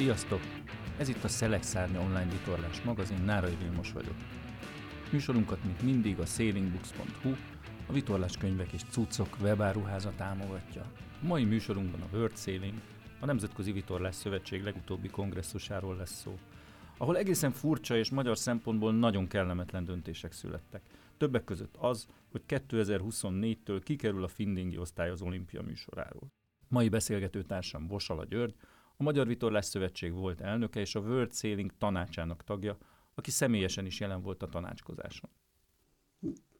Sziasztok! Ez itt a Szelek Szárnya online vitorlás magazin, Nárai Vilmos vagyok. Műsorunkat, mint mindig, a sailingbooks.hu, a vitorlás könyvek és cuccok webáruháza támogatja. A mai műsorunkban a World Sailing, a Nemzetközi Vitorlás Szövetség legutóbbi kongresszusáról lesz szó, ahol egészen furcsa és magyar szempontból nagyon kellemetlen döntések születtek. Többek között az, hogy 2024-től kikerül a Findingi osztály az olimpia műsoráról. Mai beszélgető társam Bosala György, a Magyar Vitorlás Szövetség volt elnöke és a World Sailing tanácsának tagja, aki személyesen is jelen volt a tanácskozáson.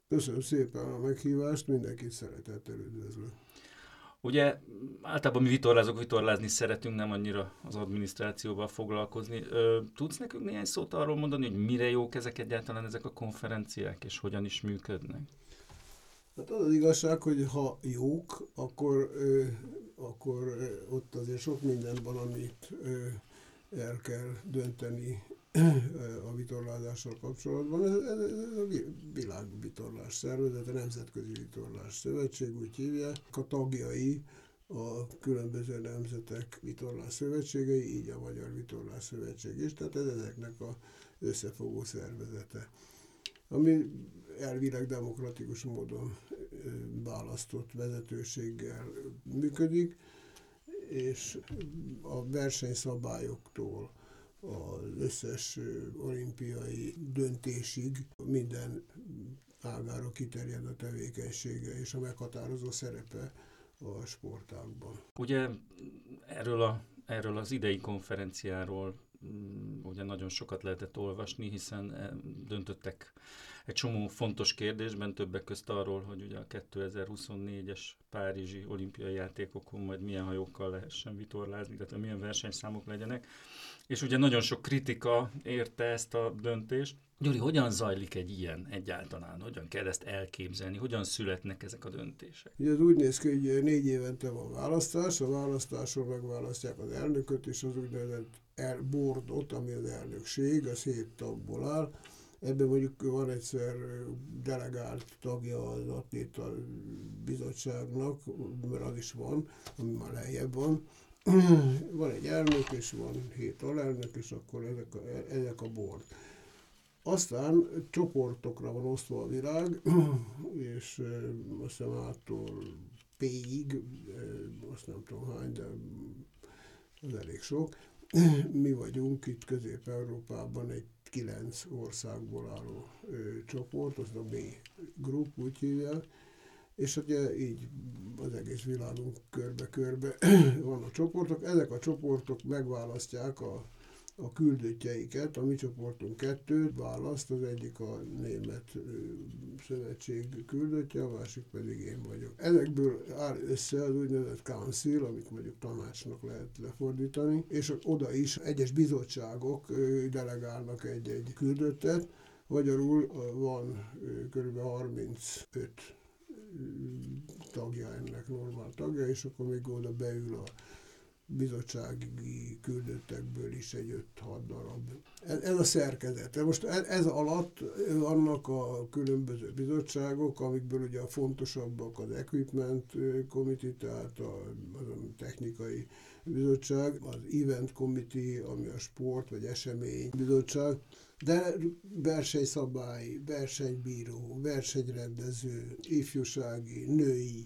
Köszönöm szépen a meghívást, mindenkit szeretettel üdvözlök. Ugye általában mi vitorlázók vitorlázni szeretünk, nem annyira az adminisztrációval foglalkozni. Ö, tudsz nekünk néhány szót arról mondani, hogy mire jók ezek egyáltalán ezek a konferenciák, és hogyan is működnek? Hát az az igazság, hogy ha jók, akkor, ö, akkor ö, ott azért sok minden van, amit ö, el kell dönteni a vitorlázással kapcsolatban. Ez, ez, ez a világvitorlás szervezet, a Nemzetközi Vitorlás Szövetség, úgy hívják. A tagjai a különböző nemzetek vitorlás szövetségei, így a Magyar Vitorlás Szövetség is, tehát ez ezeknek a összefogó szervezete ami elvileg demokratikus módon választott vezetőséggel működik, és a versenyszabályoktól az összes olimpiai döntésig minden ágára kiterjed a tevékenysége és a meghatározó szerepe a sportágban. Ugye erről, a, erről az idei konferenciáról Ugye nagyon sokat lehetett olvasni, hiszen eh, döntöttek egy csomó fontos kérdésben, többek közt arról, hogy ugye a 2024-es Párizsi olimpiai játékokon majd milyen hajókkal lehessen vitorlázni, illetve milyen versenyszámok legyenek. És ugye nagyon sok kritika érte ezt a döntést. Gyuri, hogyan zajlik egy ilyen egyáltalán? Hogyan kell ezt elképzelni? Hogyan születnek ezek a döntések? Ugye ez úgy néz ki, hogy négy évente van választás, a választáson megválasztják az elnököt és az úgynevezett el boardot, ami az elnökség, az hét tagból áll. Ebben mondjuk van egyszer delegált tagja az atléta bizottságnak, mert az is van, ami már lejjebb van. van egy elnök, és van hét alelnök, és akkor ezek a, ezek a board. Aztán csoportokra van osztva a világ, és azt hiszem ától P-ig, azt nem tudom hány, de az elég sok mi vagyunk itt Közép-Európában egy kilenc országból álló ö, csoport, az a B Group, úgy hívják, és ugye így az egész világunk körbe-körbe van a csoportok. Ezek a csoportok megválasztják a a küldöttjeiket, a mi csoportunk kettőt választ, az egyik a német szövetség küldöttje, a másik pedig én vagyok. Ezekből áll össze az úgynevezett council, amit mondjuk tanácsnak lehet lefordítani, és oda is egyes bizottságok delegálnak egy-egy küldöttet, Magyarul van kb. 35 tagja ennek, normál tagja, és akkor még oda beül a bizottsági küldöttekből is egy 5-6 darab. Ez, a szerkezet. Most ez, ez alatt vannak a különböző bizottságok, amikből ugye a fontosabbak az Equipment Committee, tehát a, a technikai bizottság, az Event Committee, ami a sport vagy esemény bizottság, de versenyszabály, versenybíró, versenyrendező, ifjúsági, női,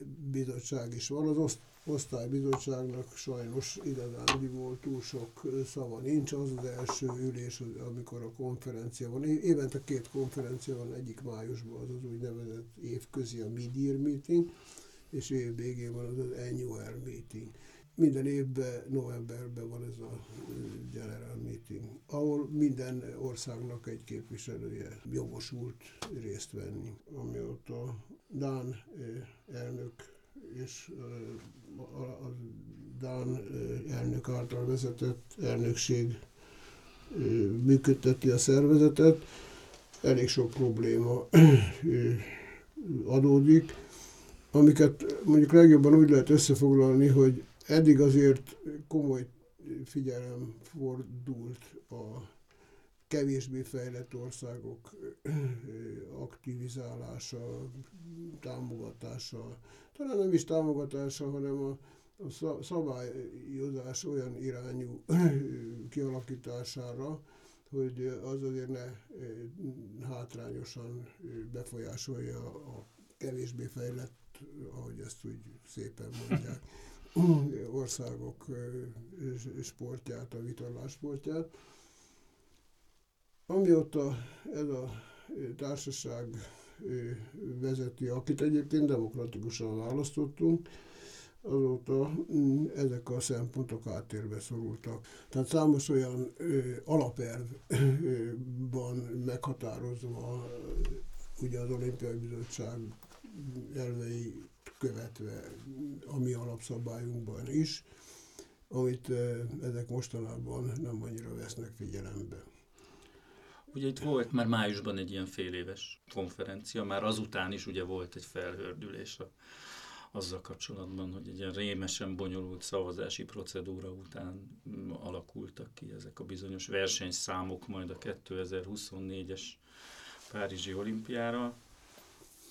osztálybizottság is van. Az osztálybizottságnak sajnos igazándiból túl sok szava nincs. Az az első ülés, amikor a konferencia van. Évente két konferencia van, egyik májusban az az úgynevezett évközi a mid-year meeting, és év végén van az az annual meeting minden évben, novemberben van ez a General Meeting, ahol minden országnak egy képviselője jogosult részt venni. Amióta Dán elnök és a Dán elnök által vezetett elnökség működteti a szervezetet, elég sok probléma adódik, amiket mondjuk legjobban úgy lehet összefoglalni, hogy eddig azért komoly figyelem fordult a kevésbé fejlett országok aktivizálása, támogatása, talán nem is támogatása, hanem a, szabályozás olyan irányú kialakítására, hogy az azért ne hátrányosan befolyásolja a kevésbé fejlett, ahogy ezt úgy szépen mondják, országok sportját, a vitorlás sportját. Amióta ez a társaság vezeti, akit egyébként demokratikusan választottunk, azóta mm, ezek a szempontok áttérbe szorultak. Tehát számos olyan ö, alapelv ö, van meghatározva ugye az Olimpiai Bizottság elvei követve a mi alapszabályunkban is, amit ezek mostanában nem annyira vesznek figyelembe. Ugye itt volt már májusban egy ilyen fél éves konferencia, már azután is ugye volt egy felhördülés a azzal kapcsolatban, hogy egy ilyen rémesen bonyolult szavazási procedúra után mm, alakultak ki ezek a bizonyos versenyszámok majd a 2024-es Párizsi olimpiára.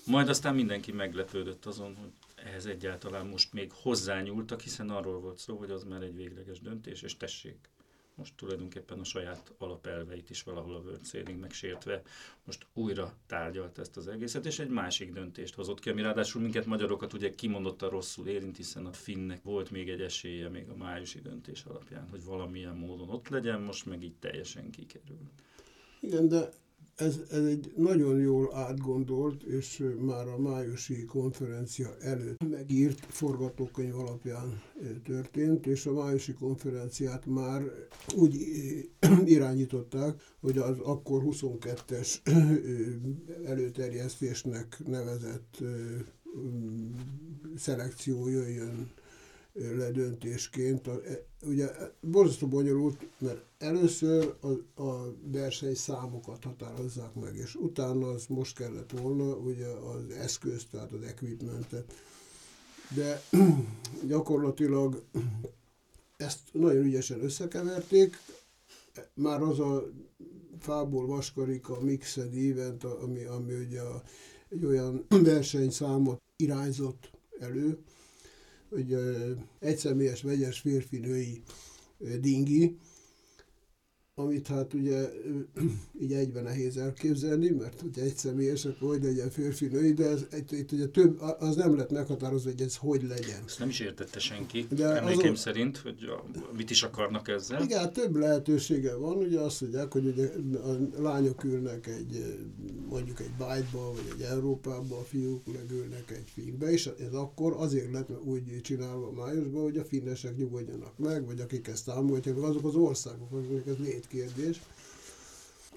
Majd aztán mindenki meglepődött azon, hogy ehhez egyáltalán most még hozzányúltak, hiszen arról volt szó, hogy az már egy végleges döntés, és tessék, most tulajdonképpen a saját alapelveit is valahol a World Sailing megsértve most újra tárgyalt ezt az egészet, és egy másik döntést hozott ki, ami ráadásul minket magyarokat ugye kimondottan rosszul érint, hiszen a finnek volt még egy esélye még a májusi döntés alapján, hogy valamilyen módon ott legyen, most meg így teljesen kikerül. Igen, de ez, ez egy nagyon jól átgondolt, és már a májusi konferencia előtt megírt forgatókönyv alapján történt, és a májusi konferenciát már úgy irányították, hogy az akkor 22-es előterjesztésnek nevezett szelekció jöjjön le döntésként. E, ugye borzasztó bonyolult, mert először a, a verseny számokat határozzák meg, és utána az most kellett volna ugye az eszköz, tehát az equipmentet. De gyakorlatilag ezt nagyon ügyesen összekeverték, már az a fából vaskarika mixed event, ami, ami ugye a, egy olyan versenyszámot irányzott elő, hogy egyszemélyes vegyes férfi-női dingi, amit hát ugye így egyben nehéz elképzelni, mert ugye egy személyes, akkor hogy legyen férfi női, de ez, itt, itt ugye több, az nem lett meghatározva, hogy ez hogy legyen. Ezt nem is értette senki, de emlékeim azon, szerint, hogy a, mit is akarnak ezzel. Igen, hát több lehetősége van, ugye azt mondják, hogy ugye a lányok ülnek egy, mondjuk egy bájtba, vagy egy Európába, a fiúk megülnek egy finkbe, és ez akkor azért lett úgy csinálva májusban, hogy a finnesek nyugodjanak meg, vagy akik ezt támogatják, azok az országok, akik ez lét kérdés.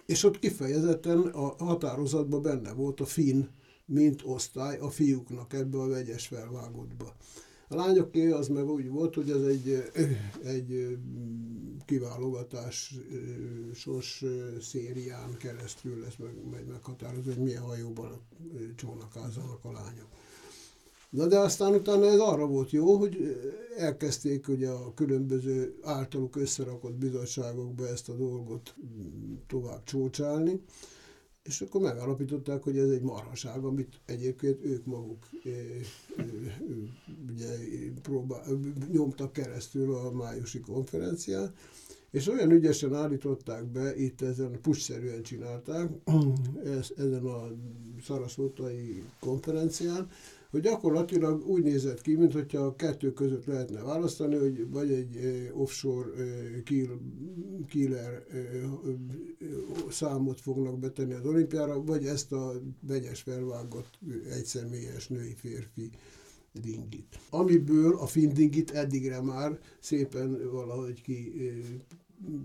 És ott kifejezetten a határozatban benne volt a finn, mint osztály a fiúknak ebbe a vegyes felvágottba. A lányoké az meg úgy volt, hogy ez egy, egy kiválogatásos szérián keresztül lesz meg, meg meghatározó, hogy milyen hajóban csónakázzanak a lányok. Na de aztán utána ez arra volt jó, hogy elkezdték ugye a különböző általuk összerakott bizottságokba ezt a dolgot tovább csócsálni, és akkor megállapították, hogy ez egy marhaság, amit egyébként ők maguk ugye, próbál, nyomtak keresztül a májusi konferencián, és olyan ügyesen állították be, itt ezen pucsszerűen csinálták, ezen a szaraszótai konferencián, hogy gyakorlatilag úgy nézett ki, mintha a kettő között lehetne választani, hogy vagy egy offshore kill, killer számot fognak betenni az olimpiára, vagy ezt a vegyes felvágott egyszemélyes női-férfi dingit. Amiből a findingit eddigre már szépen valahogy ki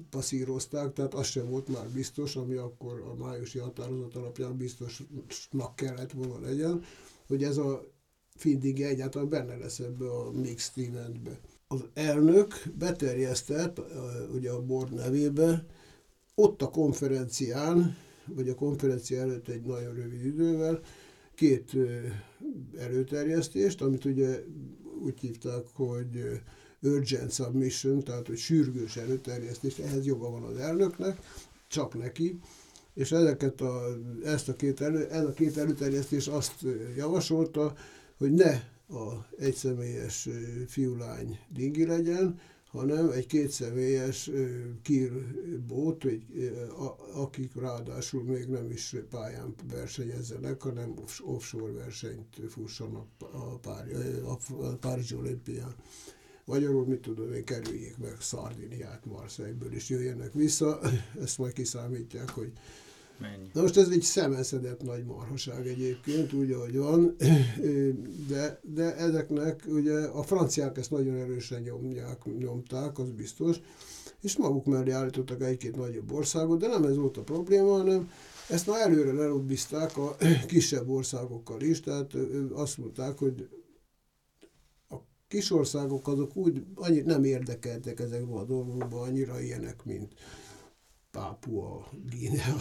passzírozták, tehát az sem volt már biztos, ami akkor a májusi határozat alapján biztosnak kellett volna legyen, hogy ez a Findig egyáltalán benne lesz ebbe a mix eventbe. Az elnök beterjesztett, ugye a board nevébe, ott a konferencián, vagy a konferencia előtt egy nagyon rövid idővel, két előterjesztést, amit ugye úgy hívták, hogy urgent submission, tehát hogy sürgős előterjesztést, ehhez joga van az elnöknek, csak neki, és ezeket a, ezt a két elő, ez a két előterjesztés azt javasolta, hogy ne a egyszemélyes fiúlány dingi legyen, hanem egy kétszemélyes kírbót, akik ráadásul még nem is pályán versenyezzenek, hanem offshore versenyt fussanak a, Pári, a Párizsi olimpián. Magyarul, mit tudom én, kerüljék meg Szardiniát Marseille-ből, és jöjjenek vissza, ezt majd kiszámítják, hogy Mennyi? Na most ez egy szemeszedett nagy marhaság egyébként, úgy, ahogy van, de, de ezeknek ugye a franciák ezt nagyon erősen nyomják, nyomták, az biztos, és maguk mellé állítottak egy-két nagyobb országot, de nem ez volt a probléma, hanem ezt már előre lelobbizták a kisebb országokkal is, tehát azt mondták, hogy a kis országok azok úgy annyit nem érdekeltek ezekben a dolgokban annyira ilyenek, mint Pápua, Guinea,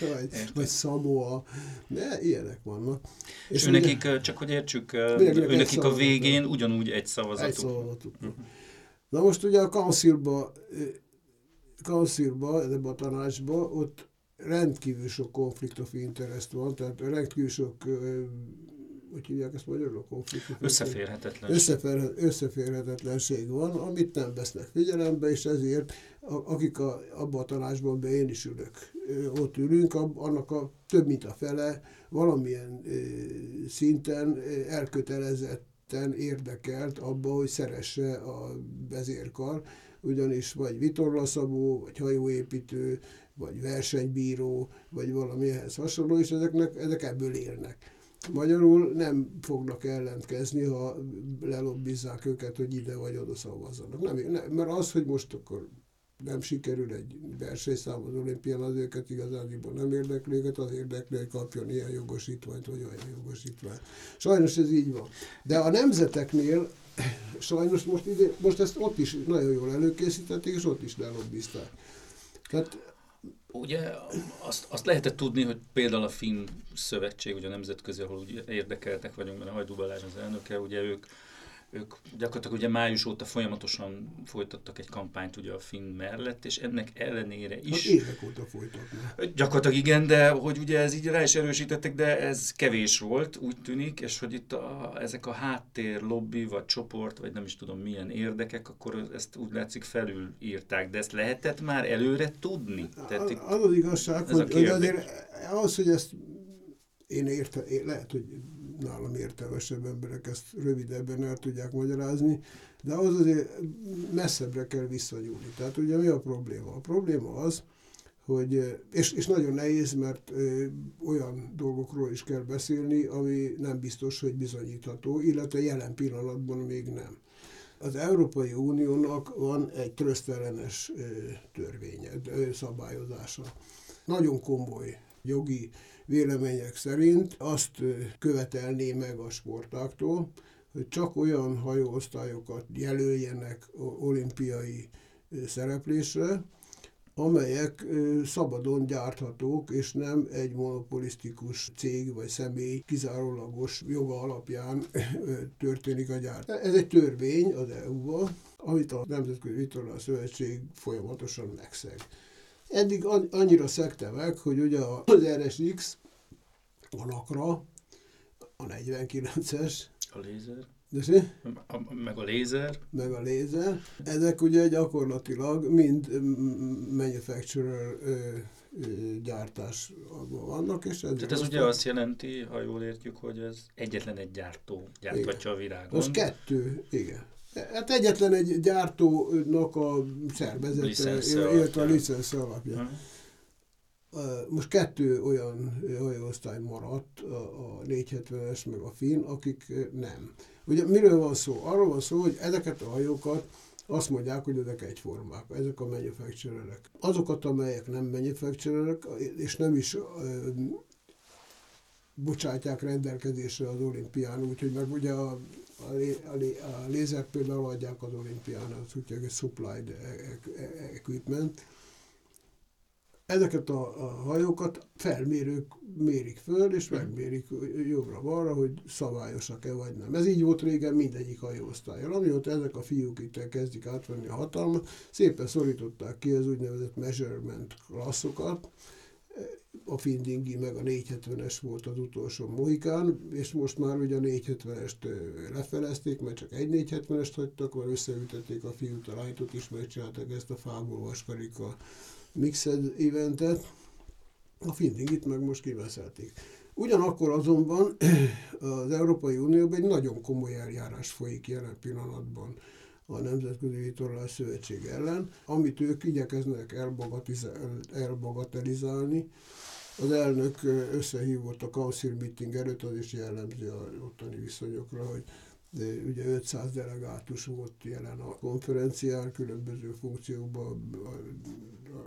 vagy, vagy Samoa, de ilyenek vannak. És, és nekik, ugye, csak hogy értsük, nekik a végén ugyanúgy egy szavazatuk. Egy szavazatuk. Uh-huh. Na most ugye a councilba, councilba, ebben a tanácsba, ott rendkívül sok konflikt of interest van, tehát rendkívül sok hogy hívják ezt magyarul, konfliktus? Összeférhetetlenség. Összefér, összeférhetetlenség van, amit nem vesznek figyelembe, és ezért akik a, abban a tanácsban, be én is ülök, ott ülünk, annak a több mint a fele valamilyen szinten elkötelezetten érdekelt abba, hogy szeresse a vezérkar, ugyanis vagy vitorlaszabó, vagy hajóépítő, vagy versenybíró, vagy valami ehhez hasonló, és ezeknek, ezek ebből élnek. Magyarul nem fognak ellentkezni, ha lelobbizzák őket, hogy ide vagy oda szavazzanak. Nem, nem, mert az, hogy most akkor nem sikerül egy versenyszám az olimpián, az őket igazániból nem érdekli őket, az érdekli, hogy kapjon ilyen jogosítványt, vagy olyan jogosítványt. Sajnos ez így van. De a nemzeteknél sajnos most, ide, most ezt ott is nagyon jól előkészítették, és ott is lelobbizták. Tehát ugye azt, azt lehetett tudni, hogy például a Finn Szövetség, ugye a nemzetközi, ahol ugye érdekeltek vagyunk, mert a Hajdú Balázs az elnöke, ugye ők ők gyakorlatilag ugye május óta folyamatosan folytattak egy kampányt ugye a Finn mellett, és ennek ellenére is... Hát évek óta folytatnak. Gyakorlatilag igen, de hogy ugye ez így rá is erősítettek, de ez kevés volt, úgy tűnik, és hogy itt a, ezek a háttér, lobby, vagy csoport, vagy nem is tudom milyen érdekek, akkor ezt úgy látszik felül írták, de ezt lehetett már előre tudni? Tehát az az igazság, hogy, hogy azért az, hogy ezt én érte, én lehet, hogy nálam értelmesebb emberek ezt rövidebben el tudják magyarázni, de az azért messzebbre kell visszanyúlni. Tehát ugye mi a probléma? A probléma az, hogy, és, és nagyon nehéz, mert ö, olyan dolgokról is kell beszélni, ami nem biztos, hogy bizonyítható, illetve jelen pillanatban még nem. Az Európai Uniónak van egy trösztelenes törvénye, ö, szabályozása. Nagyon komoly jogi vélemények szerint azt követelné meg a sportáktól, hogy csak olyan hajóosztályokat jelöljenek olimpiai szereplésre, amelyek szabadon gyárthatók, és nem egy monopolisztikus cég vagy személy kizárólagos joga alapján történik a gyártás. Ez egy törvény az EU-ban, amit a Nemzetközi Vitorlás Szövetség folyamatosan megszeg. Eddig annyira szekte meg, hogy ugye az RSX, a Nakra, a 49-es, a lézer. De a, meg a lézer. Meg a lézer. Ezek ugye gyakorlatilag mind manufacturer ö, ö, gyártásban vannak. És ez Tehát ez ugye azt jelenti, ha jól értjük, hogy ez egyetlen egy gyártó gyártatja a virágon. Az kettő, igen. Hát egyetlen egy gyártónak a szervezete, illetve a licensz alapja. Hmm. Most kettő olyan hajóosztály maradt, a 470-es meg a Finn, akik nem. Ugye miről van szó? Arról van szó, hogy ezeket a hajókat azt mondják, hogy ezek egyformák, ezek a manufacturerek. Azokat, amelyek nem manufacturerek, és nem is bocsátják rendelkezésre az olimpián, úgyhogy meg ugye a, a, a, a lézert például adják az olimpián, az úgyhogy supplied e- e- equipment. Ezeket a, a hajókat felmérők mérik föl, és megmérik jobbra-balra, hogy szabályosak-e vagy nem. Ez így volt régen mindegyik hajóosztályon. Amióta ezek a fiúk itt kezdik átvenni a hatalmat, szépen szorították ki az úgynevezett measurement klasszokat, a Findingi meg a 470-es volt az utolsó Mohikán, és most már ugye a 470-est lefelezték, mert csak egy 470-est hagytak, mert összeütették a fiút, a lánytot is, megcsináltak ezt a fából vaskarika mixed eventet, a Findingit meg most kiveszelték. Ugyanakkor azonban az Európai Unióban egy nagyon komoly eljárás folyik jelen pillanatban a Nemzetközi Vitorlás Szövetség ellen, amit ők igyekeznek elbagatelizálni. Az elnök összehívott a Council Meeting előtt, az is jellemző a ottani viszonyokra, hogy de ugye 500 delegátus volt jelen a konferencián, különböző funkciókban,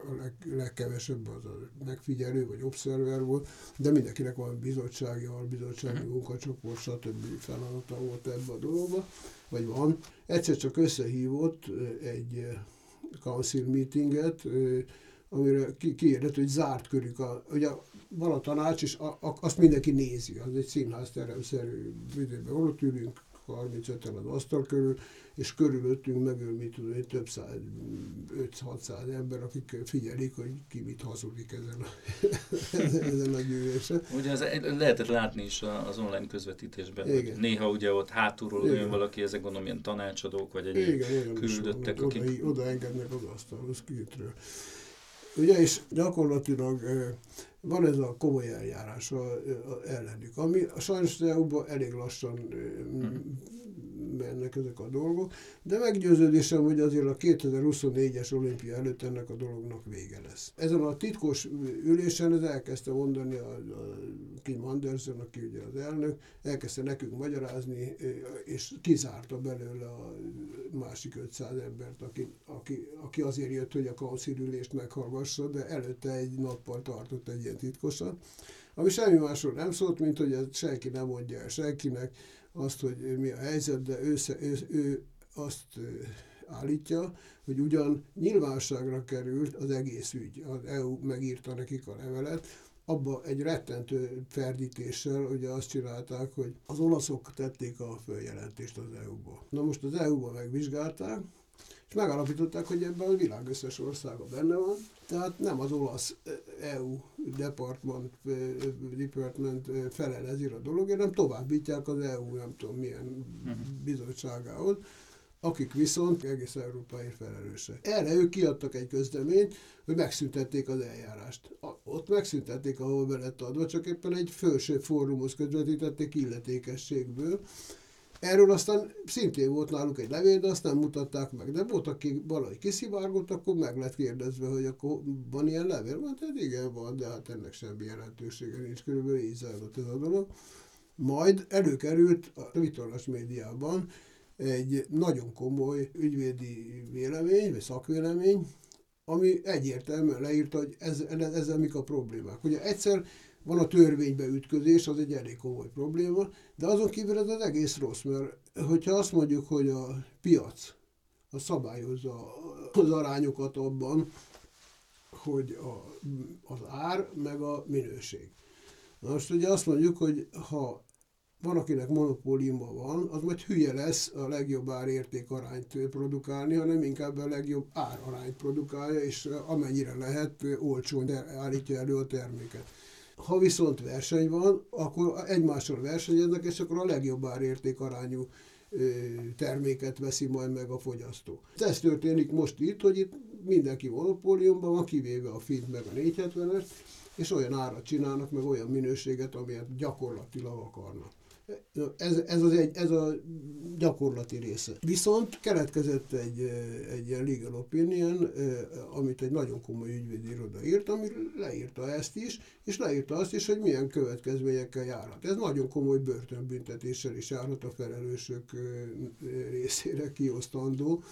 a leg, legkevesebb az a megfigyelő vagy obszerver volt, de mindenkinek van bizottsági, albizottsági mhm. munkacsoport, stb. feladata volt ebbe a dologba, vagy van. Egyszer csak összehívott egy council meetinget, amire kiérdett, hogy zárt körük, a, ugye van a tanács, és a, a, azt mindenki nézi, az egy színházteremszerű időben, ott ülünk, 35-en az asztal körül, és körülöttünk megül, mit tudom én, több száz, 5-600 ember, akik figyelik, hogy ki mit hazudik ezen a, ezen a gyűlésen. Ugye az, lehetett látni is az online közvetítésben, Igen. hogy néha ugye ott hátulról Igen. jön valaki, ezek gondolom ilyen tanácsadók, vagy egy Igen, küldöttek, akik... Oda, oda engednek az asztalhoz kintről. Ugye, és gyakorlatilag van ez a komoly eljárás a, a ellenük, ami sajnos EU-ban elég lassan mennek ezek a dolgok, de meggyőződésem, hogy azért a 2024-es olimpia előtt ennek a dolognak vége lesz. Ezen a titkos ülésen ez elkezdte mondani a, a Kim Anderson, aki ugye az elnök, elkezdte nekünk magyarázni, és kizárta belőle a másik 500 embert, aki, aki, aki azért jött, hogy a kanszírülést meghallgassa, de előtte egy nappal tartott egy ilyen titkosat, ami semmi másról nem szólt, mint hogy senki nem mondja el senkinek, azt, hogy mi a helyzet, de ő, ő, ő azt állítja, hogy ugyan nyilvánosságra került az egész ügy, az EU megírta nekik a levelet, abba egy rettentő ferdítéssel ugye azt csinálták, hogy az olaszok tették a följelentést az EU-ba. Na most az EU-ba megvizsgálták, és megállapították, hogy ebben a világ összes országa benne van, tehát nem az olasz EU department, department felel ezért a dologért, hanem továbbítják az EU nem tudom milyen uh-huh. bizottságához, akik viszont egész Európáért felelősek. Erre ők kiadtak egy közleményt, hogy megszüntették az eljárást. Ott megszüntették, ahol be lett adva, csak éppen egy felső fórumhoz közvetítették illetékességből, Erről aztán szintén volt náluk egy levél, de azt nem mutatták meg. De volt, aki valahogy kiszivárgott, akkor meg lett kérdezve, hogy akkor van ilyen levél? Mert hát igen, van, de hát ennek semmi jelentősége nincs. Körülbelül így zajlott ez a dolog. Majd előkerült a vitorlás médiában egy nagyon komoly ügyvédi vélemény, vagy szakvélemény, ami egyértelműen leírta, hogy ez, ezzel mik a problémák. Ugye egyszer van a törvénybe ütközés, az egy elég komoly probléma, de azon kívül ez az egész rossz, mert hogyha azt mondjuk, hogy a piac a szabályozza az arányokat abban, hogy a, az ár meg a minőség. Na most ugye azt mondjuk, hogy ha van, akinek monopóliuma van, az majd hülye lesz a legjobb árérték arányt produkálni, hanem inkább a legjobb árarányt produkálja, és amennyire lehet, olcsón állítja elő a terméket. Ha viszont verseny van, akkor egymással versenyeznek, és akkor a legjobb árérték arányú terméket veszi majd meg a fogyasztó. Ez történik most itt, hogy itt mindenki monopóliumban van, kivéve a Fint meg a 470-es, és olyan árat csinálnak, meg olyan minőséget, amilyet gyakorlatilag akarnak. Ez, ez, az egy, ez a gyakorlati része. Viszont keletkezett egy, egy ilyen legal opinion, amit egy nagyon komoly ügyvédi iroda írt, ami leírta ezt is, és leírta azt is, hogy milyen következményekkel járhat. Ez nagyon komoly börtönbüntetéssel is járhat a felelősök részére kiosztandó.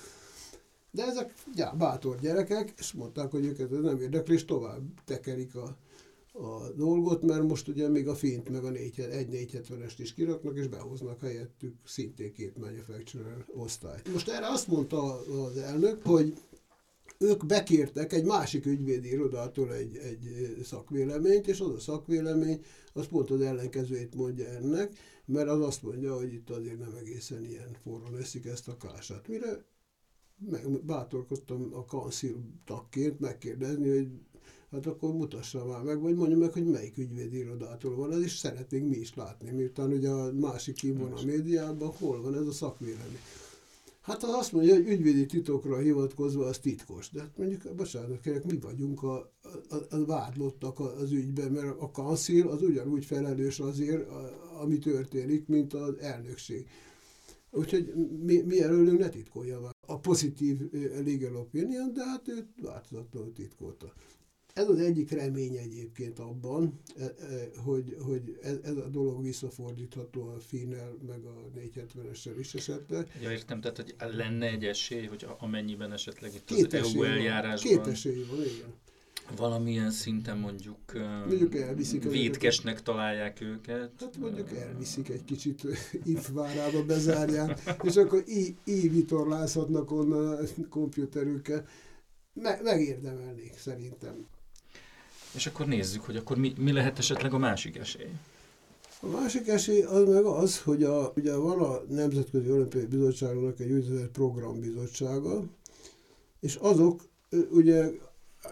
De ezek já, bátor gyerekek, és mondták, hogy őket ez nem érdekli, és tovább tekerik a, a dolgot, mert most ugye még a fint meg a 1-470-est is kiraknak, és behoznak helyettük szintén két manufacturer osztályt. Most erre azt mondta az elnök, hogy ők bekértek egy másik ügyvédi irodától egy, egy szakvéleményt, és az a szakvélemény az pont az ellenkezőjét mondja ennek, mert az azt mondja, hogy itt azért nem egészen ilyen forró leszik ezt a kását. Mire meg, bátorkodtam a kanszil tagként megkérdezni, hogy hát akkor mutassa már meg, vagy mondja meg, hogy melyik ügyvédi irodától van ez, és szeretnénk mi is látni, miután ugye a másik kim van a médiában, hol van ez a szakvélemény. Hát az azt mondja, hogy ügyvédi titokra hivatkozva az titkos. De hát mondjuk, bocsánat, kérek, mi vagyunk a, a, a vádlottak az ügyben, mert a kanszil az ugyanúgy felelős azért, a, ami történik, mint az elnökség. Úgyhogy mi, mi előlünk ne titkolja a pozitív legal opinion, de hát őt változatlanul titkolta. Ez az egyik remény egyébként abban, e, e, hogy, hogy ez, ez a dolog visszafordítható a Finel meg a 470-essel is esetleg. Ja, értem, tehát hogy lenne egy esély, hogy amennyiben esetleg itt két az EU eljárásban... Két esély van, igen. Valamilyen szinten mondjuk, mondjuk elviszik védkesnek találják őket. Hát mondjuk elviszik egy kicsit ifvárába, bezárják, és akkor így vitorlázhatnak onnan a kompjúterükkel. Me- megérdemelnék szerintem. És akkor nézzük, hogy akkor mi, mi lehet esetleg a másik esély. A másik esély az meg az, hogy a, ugye van a Nemzetközi Olimpiai Bizottságnak egy úgynevezett programbizottsága, és azok ugye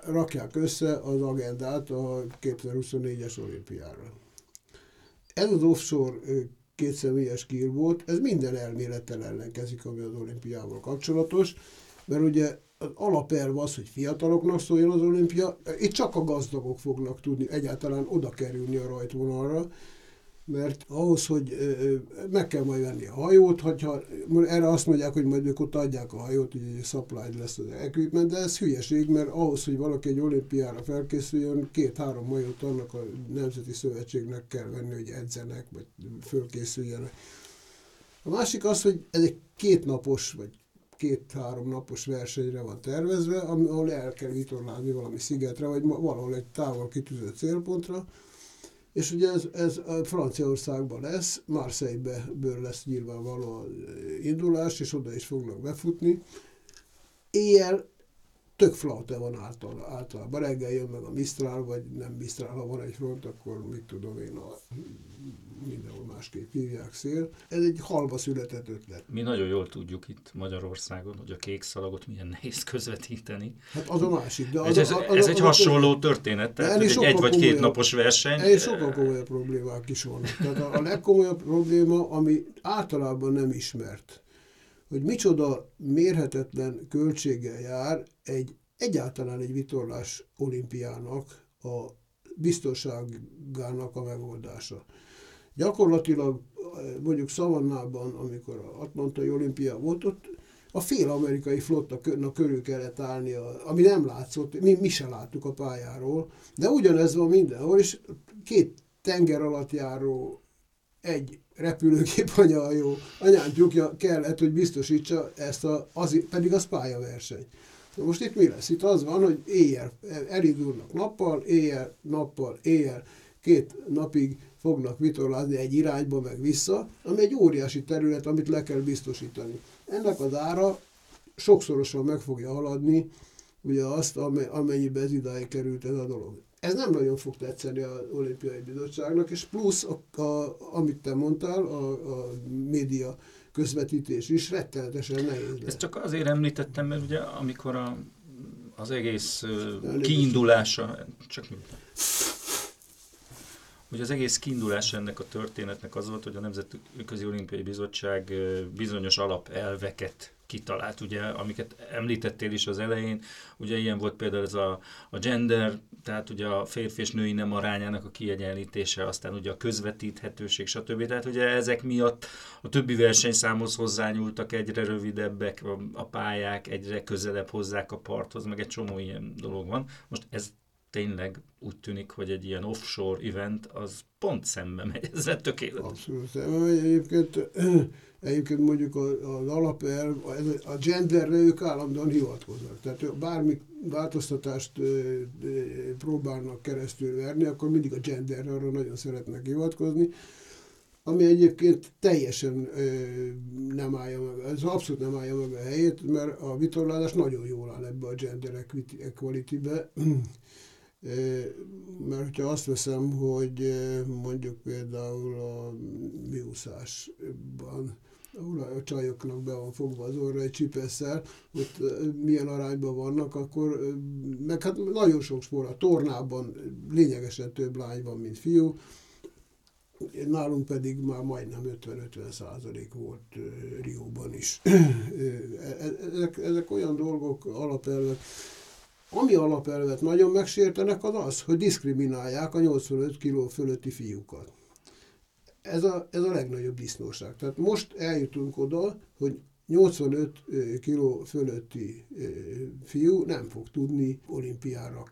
rakják össze az agendát a 2024-es olimpiára. Ez az offshore kétszemélyes volt, ez minden elmélettel ellenkezik, ami az olimpiával kapcsolatos, mert ugye az alapelv az, hogy fiataloknak szóljon az olimpia, itt csak a gazdagok fognak tudni egyáltalán oda kerülni a rajtvonalra, mert ahhoz, hogy meg kell majd venni a hajót, hogyha erre azt mondják, hogy majd ők ott adják a hajót, hogy egy supply lesz az equipment, de ez hülyeség, mert ahhoz, hogy valaki egy olimpiára felkészüljön, két-három hajót annak a Nemzeti Szövetségnek kell venni, hogy edzenek, vagy fölkészüljenek. A másik az, hogy ez egy kétnapos, vagy két-három napos versenyre van tervezve, ahol el kell vitorlázni valami szigetre, vagy valahol egy távol kitűzött célpontra, és ugye ez, ez Franciaországban lesz, Marseille-ből lesz nyilvánvaló indulás, és oda is fognak befutni. Éjjel tök flaute van által, általában. Reggel jön meg a Mistral, vagy nem Mistral, ha van egy front, akkor mit tudom én, a mindenhol másképp hívják szél. Ez egy halva született ötlet. Mi nagyon jól tudjuk itt Magyarországon, hogy a kék szalagot milyen nehéz közvetíteni. Hát az a másik. De az, ez, a, az, ez az, egy az hasonló történet, tehát egy, egy vagy két napos verseny. Ez sokkal komolyabb problémák is vannak. Tehát a, a legkomolyabb probléma, ami általában nem ismert, hogy micsoda mérhetetlen költséggel jár egy egyáltalán egy vitorlás olimpiának a biztonságának a megoldása. Gyakorlatilag mondjuk Szavannában, amikor a Atlantai olimpia volt, ott a fél amerikai flotta körül kellett állni, ami nem látszott, mi, mi se láttuk a pályáról, de ugyanez van mindenhol, és két tenger alatt járó egy repülőgép anyajó, anyántjukja kellett, hogy biztosítsa ezt, a, az, pedig az pályaverseny. Na most itt mi lesz? Itt az van, hogy éjjel elindulnak nappal, éjjel, nappal, éjjel, két napig fognak vitorlázni egy irányba, meg vissza, ami egy óriási terület, amit le kell biztosítani. Ennek az ára sokszorosan meg fogja haladni ugye azt, amennyibe ez idáig került ez a dolog. Ez nem nagyon fog tetszeni az olimpiai bizottságnak, és plusz, a, a, amit te mondtál, a, a média közvetítés is rettenetesen nehéz lesz. Ezt csak azért említettem, mert ugye amikor a, az egész kiindulása, csak hogy az egész kiindulás ennek a történetnek az volt, hogy a Nemzetközi Olimpiai Bizottság bizonyos alapelveket kitalált, ugye, amiket említettél is az elején, ugye ilyen volt például ez a, a gender, tehát ugye a férfi és női nem arányának a kiegyenlítése, aztán ugye a közvetíthetőség, stb. Tehát ugye ezek miatt a többi versenyszámhoz hozzányúltak, egyre rövidebbek a pályák, egyre közelebb hozzák a parthoz, meg egy csomó ilyen dolog van. Most ez tényleg úgy tűnik, hogy egy ilyen offshore event az pont szembe megy ezzel tökéletes. Abszolút szembe. Egyébként, egyébként mondjuk az alapelv, a genderre ők állandóan hivatkoznak. Tehát bármi változtatást próbálnak keresztül verni, akkor mindig a genderre arra nagyon szeretnek hivatkozni ami egyébként teljesen ö, nem állja meg, ez abszolút nem állja meg a helyét, mert a vitorlázás nagyon jól áll ebbe a gender equality-be, mert hogyha azt veszem, hogy mondjuk például a miúszásban ahol a csajoknak be van fogva az orra egy csipesszel, ott milyen arányban vannak, akkor meg hát nagyon sok sport, a tornában lényegesen több lány van, mint fiú, nálunk pedig már majdnem 50-50 százalék volt Rióban is. E, e, ezek, ezek olyan dolgok, alapelvek, ami alapelvet nagyon megsértenek, az az, hogy diszkriminálják a 85 kiló fölötti fiúkat. Ez a, ez a legnagyobb disznóság. Tehát most eljutunk oda, hogy 85 kiló fölötti fiú nem fog tudni olimpiára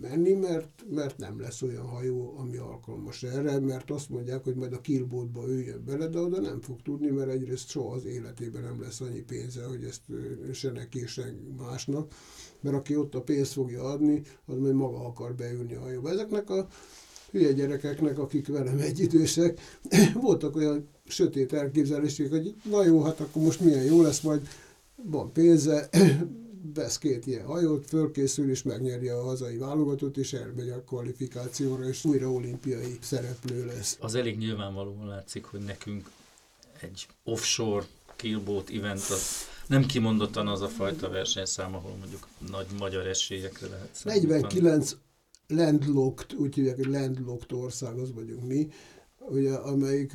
menni, mert, mert nem lesz olyan hajó, ami alkalmas erre, mert azt mondják, hogy majd a killboatba üljön bele, de oda nem fog tudni, mert egyrészt soha az életében nem lesz annyi pénze, hogy ezt se neki, se másnak, mert aki ott a pénzt fogja adni, az majd maga akar beülni a hajóba. Ezeknek a hülye gyerekeknek, akik velem egyidősek, voltak olyan sötét elképzelések, hogy na jó, hát akkor most milyen jó lesz, majd van pénze, vesz két ilyen hajót, fölkészül és megnyeri a hazai válogatott, és elmegy a kvalifikációra, és újra olimpiai szereplő lesz. Az elég nyilvánvalóan látszik, hogy nekünk egy offshore killboat event az nem kimondottan az a fajta versenyszám, ahol mondjuk nagy magyar esélyekre lehet számítani. 49 landlocked, úgy hívják, hogy landlocked ország, az vagyunk mi, ugye, amelyik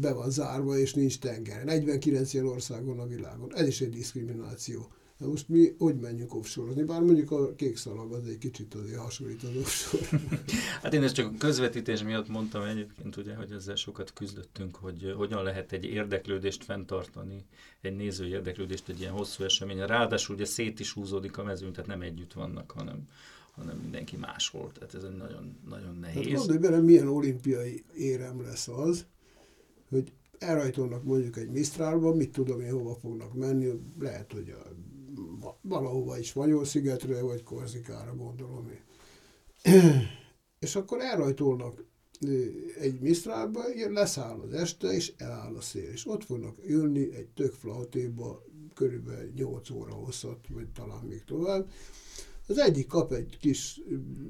be van zárva, és nincs tenger. 49 ilyen ország van a világon. Ez is egy diszkrimináció. Na most mi hogy menjünk offshore Bár mondjuk a kék szalag az egy kicsit azért hasonlít az offshore. hát én ezt csak a közvetítés miatt mondtam egyébként, ugye, hogy ezzel sokat küzdöttünk, hogy hogyan lehet egy érdeklődést fenntartani, egy néző érdeklődést egy ilyen hosszú eseményen. Ráadásul ugye szét is húzódik a mezőn, tehát nem együtt vannak, hanem hanem mindenki máshol. Tehát ez egy nagyon, nagyon hát nehéz. Hát gondolj bele, milyen olimpiai érem lesz az, hogy elrajtolnak mondjuk egy Misztrálba, mit tudom én, hova fognak menni, lehet, hogy a valahova is Spanyol-szigetre, vagy Korzikára gondolom én. és akkor elrajtolnak egy misztrálba, leszáll az este, és eláll a szél. És ott fognak ülni egy tök flautéba, körülbelül 8 óra hosszat, vagy talán még tovább. Az egyik kap egy kis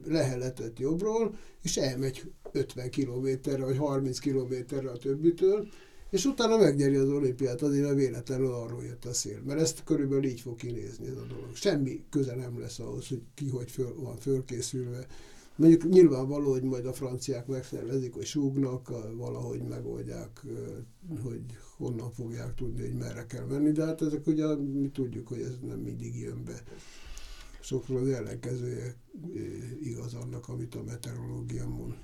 leheletet jobbról, és elmegy 50 kilométerre, vagy 30 kilométerre a többitől, és utána megnyeri az olimpiát, azért mert véletlenül arról jött a szél. Mert ezt körülbelül így fog kinézni ez a dolog. Semmi köze nem lesz ahhoz, hogy ki hogy föl, van fölkészülve. Mondjuk nyilvánvaló, hogy majd a franciák megszervezik, hogy súgnak, valahogy megoldják, hogy honnan fogják tudni, hogy merre kell menni, de hát ezek ugye mi tudjuk, hogy ez nem mindig jön be. Sokszor az ellenkezője igaz annak, amit a meteorológia mond.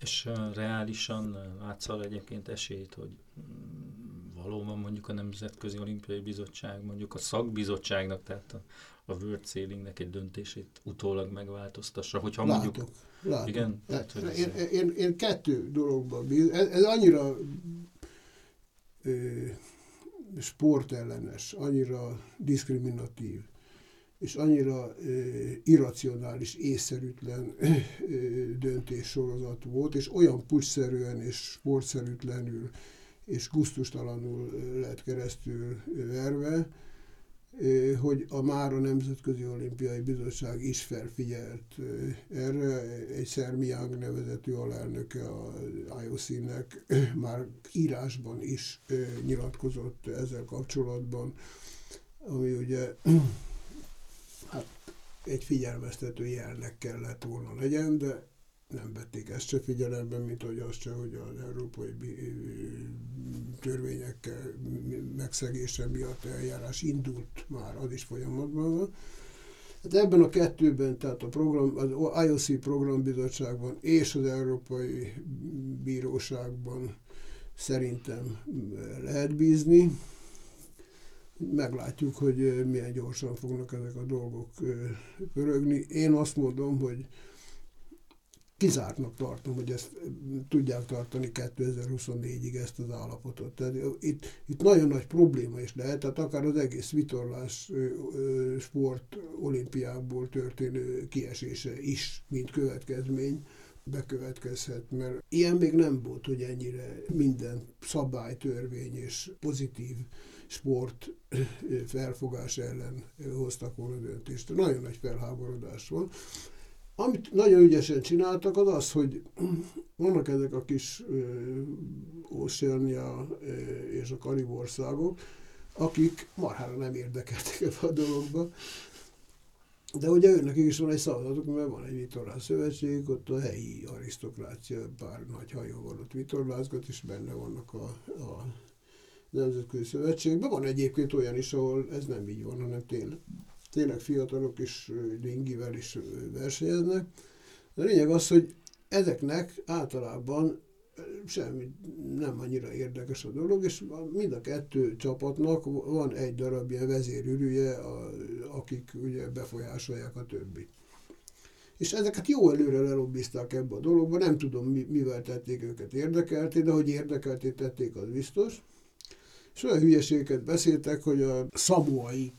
És reálisan látszal egyébként esélyt, hogy mm, valóban mondjuk a Nemzetközi Olimpiai Bizottság, mondjuk a szakbizottságnak, tehát a, a World Sailingnek egy döntését utólag megváltoztassa, hogyha mondjuk... Látok, látok. Igen? Tehát, hogy én, ez... én, én kettő dologban bíz, ez, ez annyira ö, sportellenes, annyira diszkriminatív, és annyira irracionális, észszerűtlen döntéssorozat volt, és olyan pucsszerűen és sportszerűtlenül és guztustalanul lett keresztül verve, hogy a már a Nemzetközi Olimpiai Bizottság is felfigyelt erre. Egy Szermi Young nevezetű alelnöke a IOC-nek már írásban is nyilatkozott ezzel kapcsolatban, ami ugye hát egy figyelmeztető jelnek kellett volna legyen, de nem vették ezt se figyelembe, mint hogy azt se, hogy az európai törvények megszegése miatt eljárás indult már, az is folyamatban van. Hát ebben a kettőben, tehát a program, az IOC programbizottságban és az Európai Bíróságban szerintem lehet bízni meglátjuk, hogy milyen gyorsan fognak ezek a dolgok pörögni. Én azt mondom, hogy kizártnak tartom, hogy ezt tudják tartani 2024-ig ezt az állapotot. Tehát itt, itt nagyon nagy probléma is lehet, tehát akár az egész vitorlás sport olimpiából történő kiesése is, mint következmény bekövetkezhet, mert ilyen még nem volt, hogy ennyire minden szabály, törvény és pozitív sport felfogás ellen hoztak volna döntést. Nagyon nagy felháborodás van. Amit nagyon ügyesen csináltak, az az, hogy Vannak ezek a kis Oceania és a Karib országok, akik marhára nem érdekeltek ebbe a dologba. De ugye őnek is van egy szavazatuk, mert van egy vitorlás szövetség, ott a helyi arisztokrácia, pár nagy hajó van ott vitorlázgat, és benne vannak a, a nemzetközi szövetségben. Van egyébként olyan is, ahol ez nem így van, hanem tényleg, tényleg fiatalok is lingivel is versenyeznek. De a lényeg az, hogy ezeknek általában semmi nem annyira érdekes a dolog, és mind a kettő csapatnak van egy darab ilyen vezérülője, a, akik ugye befolyásolják a többit. És ezeket jó előre lelobbizták ebbe a dologba, nem tudom mivel tették őket érdekelté, de hogy érdekelté tették, az biztos és olyan hülyeségeket beszéltek, hogy a szamuai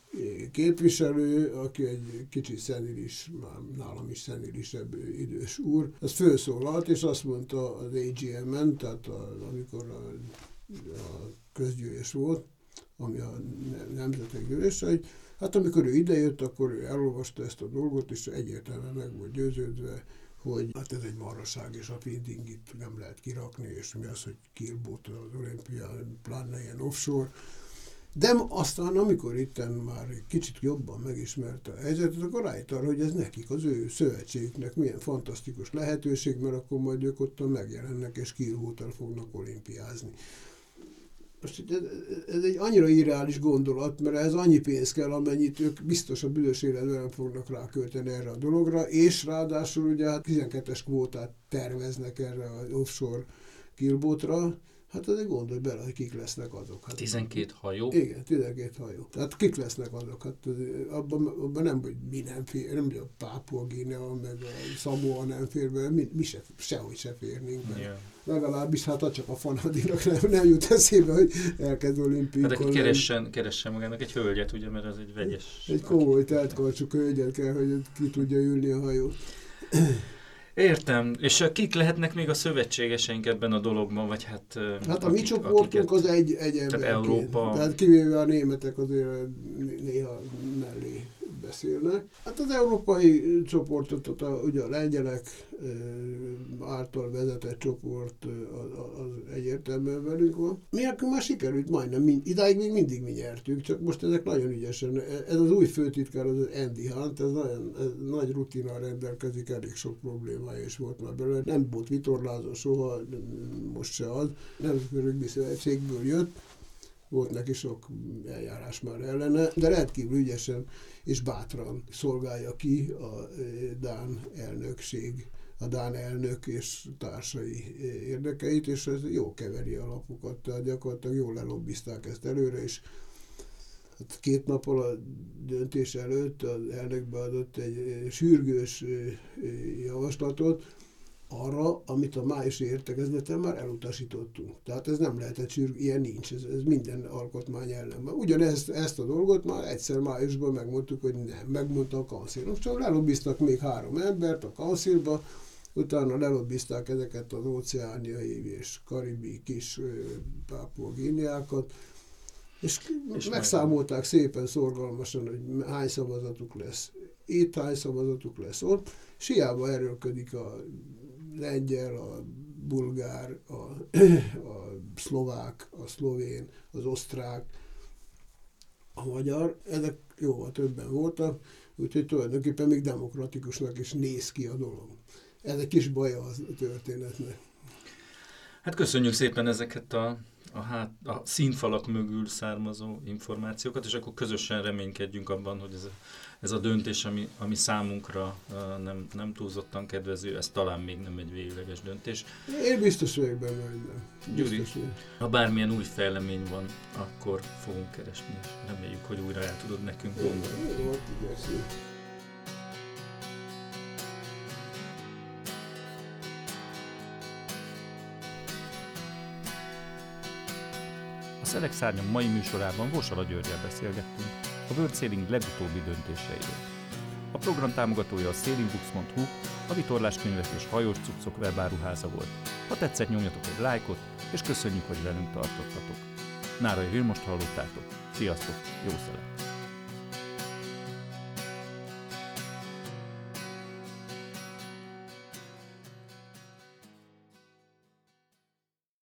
képviselő, aki egy kicsit szenilis, már nálam is szenilisebb idős úr, az felszólalt, és azt mondta az AGM-en, tehát a, amikor a, a közgyűlés volt, ami a nemzetek gyűlése, hogy hát amikor ő idejött, akkor ő elolvasta ezt a dolgot, és egyértelműen meg volt győződve, hogy hát ez egy maraság, és a feedingit nem lehet kirakni, és mi az, hogy kirbót az olimpia, pláne ilyen offshore. De aztán, amikor itt már kicsit jobban megismerte a helyzetet, akkor rájött arra, hogy ez nekik, az ő szövetségüknek milyen fantasztikus lehetőség, mert akkor majd ők ott megjelennek, és Kielhótal fognak olimpiázni. Most ez egy annyira irreális gondolat, mert ez annyi pénz kell, amennyit ők biztos a büdös életben fognak rákölteni erre a dologra, és ráadásul ugye hát 12-es kvótát terveznek erre az offshore kilbotra, Hát azért gondolj bele, hogy kik lesznek azok. Hát, 12 hajó? Igen, 12 hajó. Tehát kik lesznek azok? Hát abban, abban nem, hogy mi nem fér, nem, hogy a Pápua Guinea, meg a Samoa nem fér be, mi, mi se, sehogy se férnénk be. Yeah. Legalábbis hát csak a fanadinak nem, nem jut eszébe, hogy elkezd olimpiukon. Hát aki keressen, keressen magának egy hölgyet, ugye, mert az egy vegyes. Egy komoly teltkarcsú hölgyet kell, hogy ki tudja ülni a hajót. Értem. És kik lehetnek még a szövetségeseink ebben a dologban, vagy hát... Hát a mi csoportunk az egy, egy ember. Európa... Tehát kivéve a németek azért néha mellé beszélnek. Hát az európai csoportot, ott a, ugye a lengyelek által vezetett csoport az, az egyértelműen velünk van. Mi akkor már sikerült majdnem, mind, idáig még mindig mi nyertünk, csak most ezek nagyon ügyesen. Ez az új főtitkár, az Andy Hunt, ez nagyon ez nagy rutinal rendelkezik, elég sok problémája is volt már belőle. Nem volt vitorlázó soha, most se az. Nemzetközi Rögbi Szövetségből jött, volt neki sok eljárás már ellene, de rendkívül ügyesen és bátran szolgálja ki a Dán elnökség a Dán elnök és társai érdekeit, és ez jó keveri a lapokat, tehát gyakorlatilag jól lelobbizták ezt előre, és hát két nappal a döntés előtt az elnök beadott egy sürgős javaslatot, arra, amit a májusi értekezleten már elutasítottunk. Tehát ez nem lehetett sürg, ilyen nincs, ez, ez minden alkotmány ellen van. Ugyanezt ezt a dolgot már egyszer májusban megmondtuk, hogy nem, megmondta a kanszír. Csak lelobbiztak még három embert a kanszírba, utána lelobbizták ezeket az óceániai és karibi kis pápua és, és megszámolták szépen szorgalmasan, hogy hány szavazatuk lesz itt, hány szavazatuk lesz ott, és hiába erőlködik a lengyel, a bulgár, a, a szlovák, a szlovén, az osztrák, a magyar, ezek jóval többen voltak, úgyhogy tulajdonképpen még demokratikusnak is néz ki a dolog. Ez egy kis baja a történetnek. Hát köszönjük szépen ezeket a, a, hát, a színfalak mögül származó információkat, és akkor közösen reménykedjünk abban, hogy ez a ez a döntés, ami, ami számunkra nem, nem túlzottan kedvező, ez talán még nem egy végleges döntés. Én biztos vagyok benne, hogy nem. Gyuri, ha bármilyen új fejlemény van, akkor fogunk keresni, és reméljük, hogy újra el tudod nekünk mondani. Jó, A Szelek Szárnyom mai műsorában Vosala Györgyel beszélgettünk a World Sailing legutóbbi döntéseiről. A program támogatója a sailingbooks.hu, a vitorláskönyvek és hajós cuccok webáruháza volt. Ha tetszett, nyomjatok egy lájkot, és köszönjük, hogy velünk tartottatok. Nárai Vilmost hallottátok. Sziasztok, jó szelet!